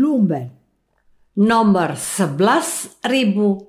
Lumben. Nomor 11000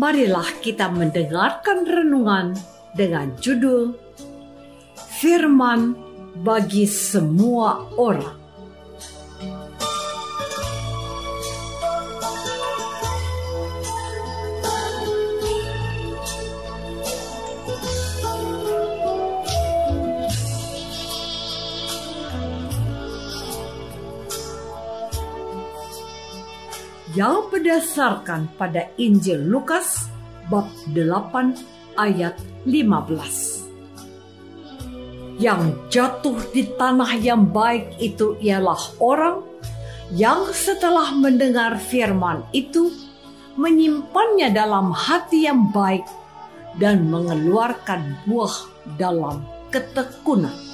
marilah kita mendengarkan renungan dengan judul Firman bagi semua orang. Yang berdasarkan pada Injil Lukas bab 8 ayat 15. Yang jatuh di tanah yang baik itu ialah orang yang setelah mendengar firman itu menyimpannya dalam hati yang baik dan mengeluarkan buah dalam ketekunan.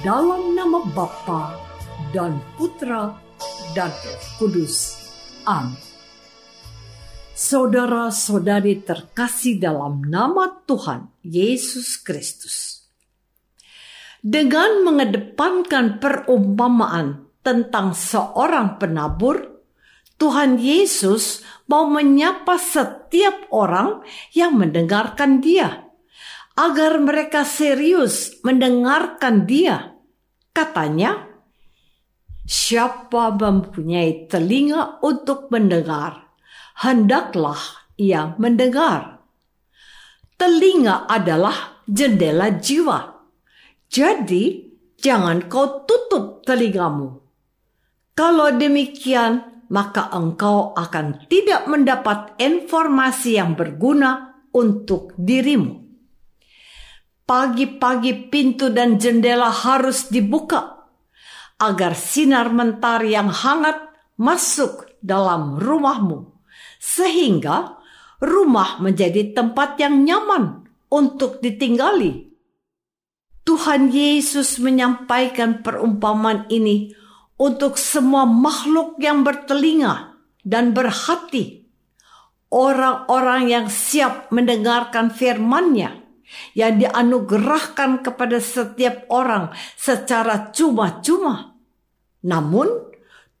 Dalam nama Bapa dan Putra dan Roh Kudus. Amin. Saudara-saudari terkasih dalam nama Tuhan Yesus Kristus. Dengan mengedepankan perumpamaan tentang seorang penabur, Tuhan Yesus mau menyapa setiap orang yang mendengarkan Dia, agar mereka serius mendengarkan Dia Katanya, siapa mempunyai telinga untuk mendengar, hendaklah ia mendengar. Telinga adalah jendela jiwa. Jadi, jangan kau tutup telingamu. Kalau demikian, maka engkau akan tidak mendapat informasi yang berguna untuk dirimu pagi-pagi pintu dan jendela harus dibuka agar sinar mentari yang hangat masuk dalam rumahmu, sehingga rumah menjadi tempat yang nyaman untuk ditinggali. Tuhan Yesus menyampaikan perumpamaan ini untuk semua makhluk yang bertelinga dan berhati, orang-orang yang siap mendengarkan firman-Nya yang dianugerahkan kepada setiap orang secara cuma-cuma. Namun,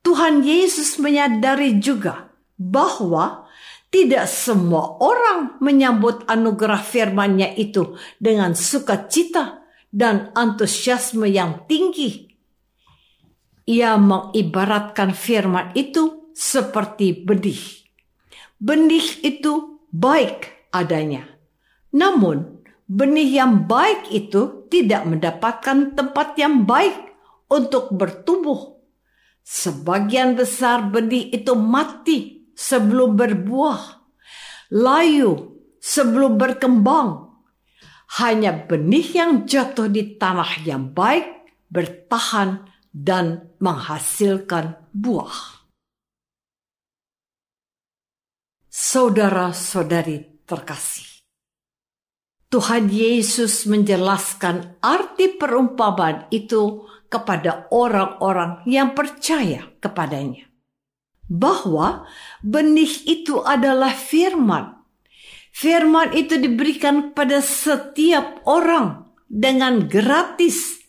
Tuhan Yesus menyadari juga bahwa tidak semua orang menyambut anugerah firman-Nya itu dengan sukacita dan antusiasme yang tinggi. Ia mengibaratkan firman itu seperti benih. Benih itu baik adanya. Namun, benih yang baik itu tidak mendapatkan tempat yang baik untuk bertumbuh. Sebagian besar benih itu mati sebelum berbuah, layu sebelum berkembang. Hanya benih yang jatuh di tanah yang baik bertahan dan menghasilkan buah. Saudara-saudari terkasih, Tuhan Yesus menjelaskan arti perumpamaan itu kepada orang-orang yang percaya kepadanya. Bahwa benih itu adalah firman. Firman itu diberikan pada setiap orang dengan gratis.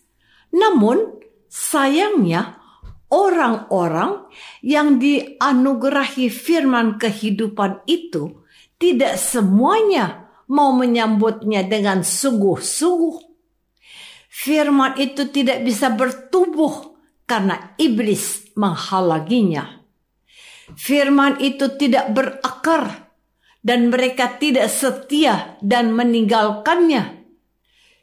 Namun sayangnya orang-orang yang dianugerahi firman kehidupan itu tidak semuanya mau menyambutnya dengan sungguh-sungguh. Firman itu tidak bisa bertumbuh karena iblis menghalanginya. Firman itu tidak berakar dan mereka tidak setia dan meninggalkannya.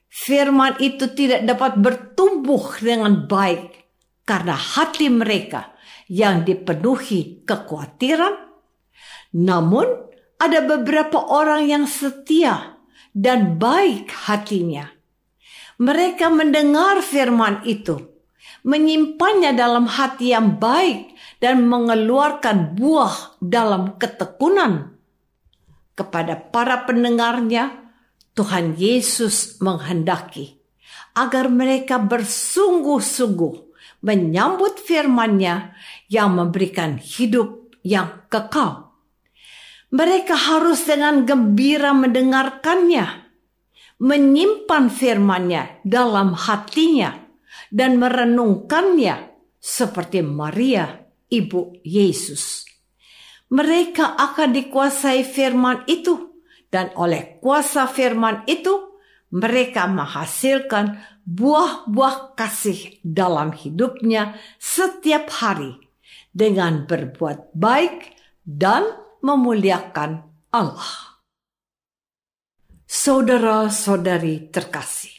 Firman itu tidak dapat bertumbuh dengan baik karena hati mereka yang dipenuhi kekhawatiran. Namun, ada beberapa orang yang setia dan baik hatinya. Mereka mendengar firman itu, menyimpannya dalam hati yang baik, dan mengeluarkan buah dalam ketekunan. Kepada para pendengarnya, Tuhan Yesus menghendaki agar mereka bersungguh-sungguh menyambut firman-Nya yang memberikan hidup yang kekal mereka harus dengan gembira mendengarkannya, menyimpan firman-Nya dalam hatinya, dan merenungkannya seperti Maria, ibu Yesus. Mereka akan dikuasai firman itu, dan oleh kuasa firman itu, mereka menghasilkan buah-buah kasih dalam hidupnya setiap hari dengan berbuat baik dan memuliakan Allah. Saudara-saudari terkasih,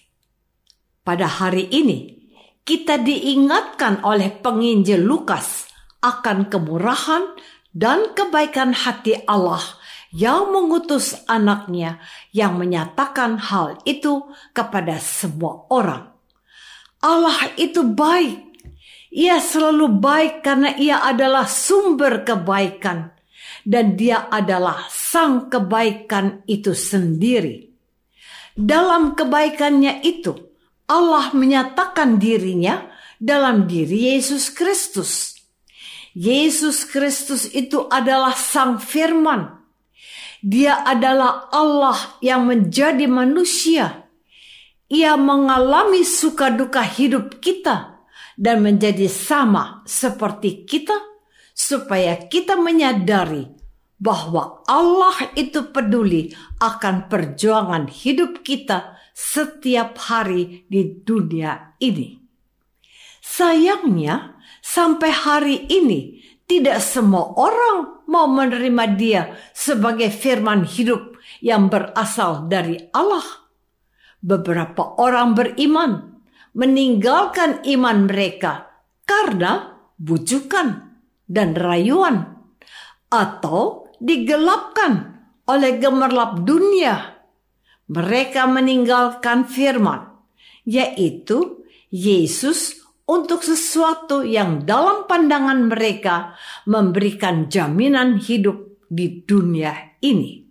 pada hari ini kita diingatkan oleh penginjil Lukas akan kemurahan dan kebaikan hati Allah yang mengutus anaknya yang menyatakan hal itu kepada semua orang. Allah itu baik. Ia selalu baik karena ia adalah sumber kebaikan dan Dia adalah Sang kebaikan itu sendiri. Dalam kebaikannya itu, Allah menyatakan dirinya dalam diri Yesus Kristus. Yesus Kristus itu adalah Sang Firman. Dia adalah Allah yang menjadi manusia. Ia mengalami suka duka hidup kita dan menjadi sama seperti kita supaya kita menyadari bahwa Allah itu peduli akan perjuangan hidup kita setiap hari di dunia ini. Sayangnya, sampai hari ini tidak semua orang mau menerima Dia sebagai firman hidup yang berasal dari Allah. Beberapa orang beriman meninggalkan iman mereka karena bujukan dan rayuan, atau digelapkan oleh gemerlap dunia. Mereka meninggalkan firman, yaitu Yesus untuk sesuatu yang dalam pandangan mereka memberikan jaminan hidup di dunia ini.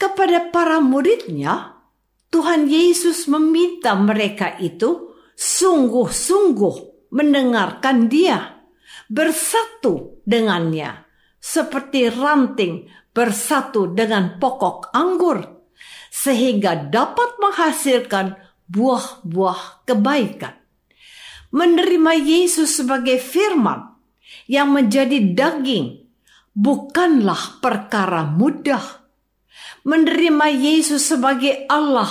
Kepada para muridnya, Tuhan Yesus meminta mereka itu sungguh-sungguh mendengarkan Dia bersatu dengannya, seperti ranting bersatu dengan pokok anggur, sehingga dapat menghasilkan buah-buah kebaikan. Menerima Yesus sebagai firman yang menjadi daging bukanlah perkara mudah. Menerima Yesus sebagai Allah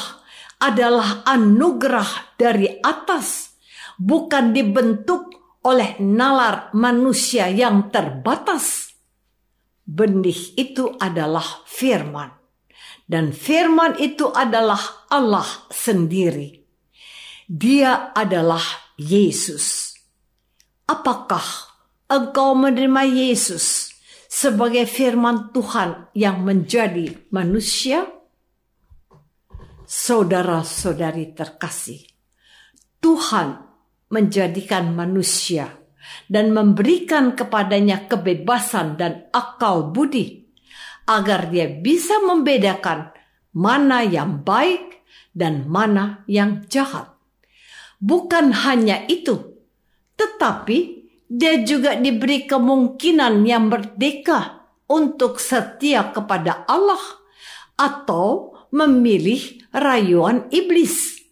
adalah anugerah dari atas, bukan dibentuk oleh nalar manusia yang terbatas. Benih itu adalah firman, dan firman itu adalah Allah sendiri. Dia adalah Yesus. Apakah engkau menerima Yesus sebagai firman Tuhan yang menjadi manusia? Saudara-saudari terkasih, Tuhan menjadikan manusia dan memberikan kepadanya kebebasan dan akal budi agar dia bisa membedakan mana yang baik dan mana yang jahat. Bukan hanya itu, tetapi dia juga diberi kemungkinan yang merdeka untuk setia kepada Allah atau memilih rayuan iblis.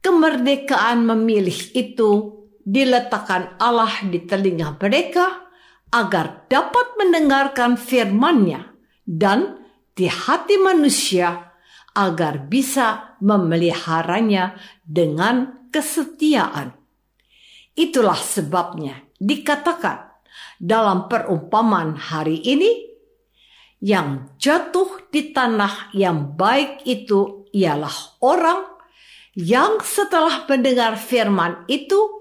Kemerdekaan memilih itu diletakkan Allah di telinga mereka agar dapat mendengarkan firman-Nya dan di hati manusia agar bisa memeliharanya dengan kesetiaan. Itulah sebabnya dikatakan dalam perumpamaan hari ini, yang jatuh di tanah yang baik itu ialah orang yang setelah mendengar firman itu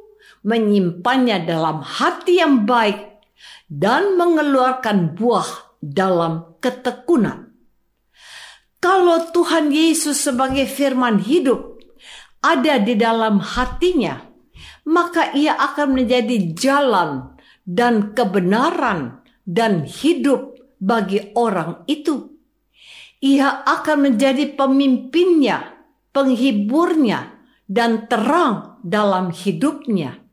menyimpannya dalam hati yang baik dan mengeluarkan buah dalam ketekunan. Kalau Tuhan Yesus sebagai firman hidup ada di dalam hatinya, maka ia akan menjadi jalan dan kebenaran dan hidup bagi orang itu. Ia akan menjadi pemimpinnya, penghiburnya, dan terang dalam hidupnya.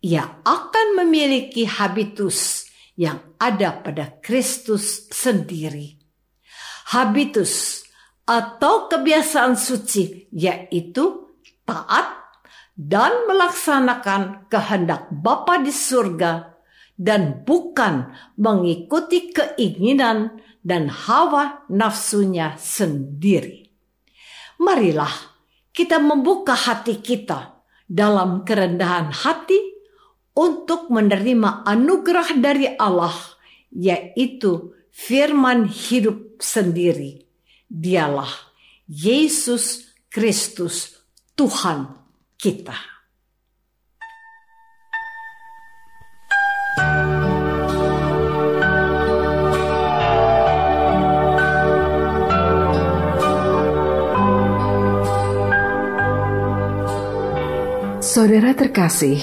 Ia akan memiliki habitus yang ada pada Kristus sendiri. Habitus atau kebiasaan suci yaitu taat dan melaksanakan kehendak Bapa di surga dan bukan mengikuti keinginan dan hawa nafsunya sendiri. Marilah kita membuka hati kita dalam kerendahan hati untuk menerima anugerah dari Allah, yaitu firman hidup sendiri. Dialah Yesus Kristus, Tuhan kita. Saudara terkasih,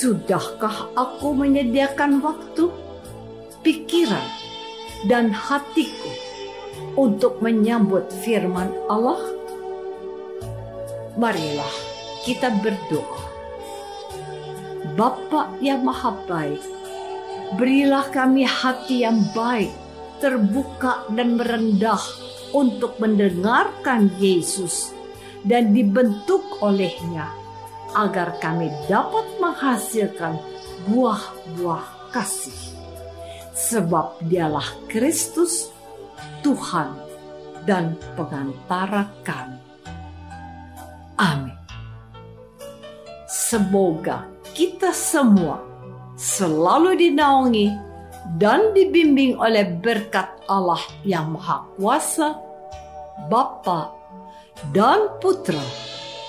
Sudahkah aku menyediakan waktu, pikiran, dan hatiku untuk menyambut firman Allah? Marilah kita berdoa. Bapa yang maha baik, berilah kami hati yang baik, terbuka dan merendah untuk mendengarkan Yesus dan dibentuk olehnya agar kami dapat menghasilkan buah-buah kasih. Sebab dialah Kristus, Tuhan dan pengantara kami. Amin. Semoga kita semua selalu dinaungi dan dibimbing oleh berkat Allah yang Maha Kuasa, Bapa dan Putra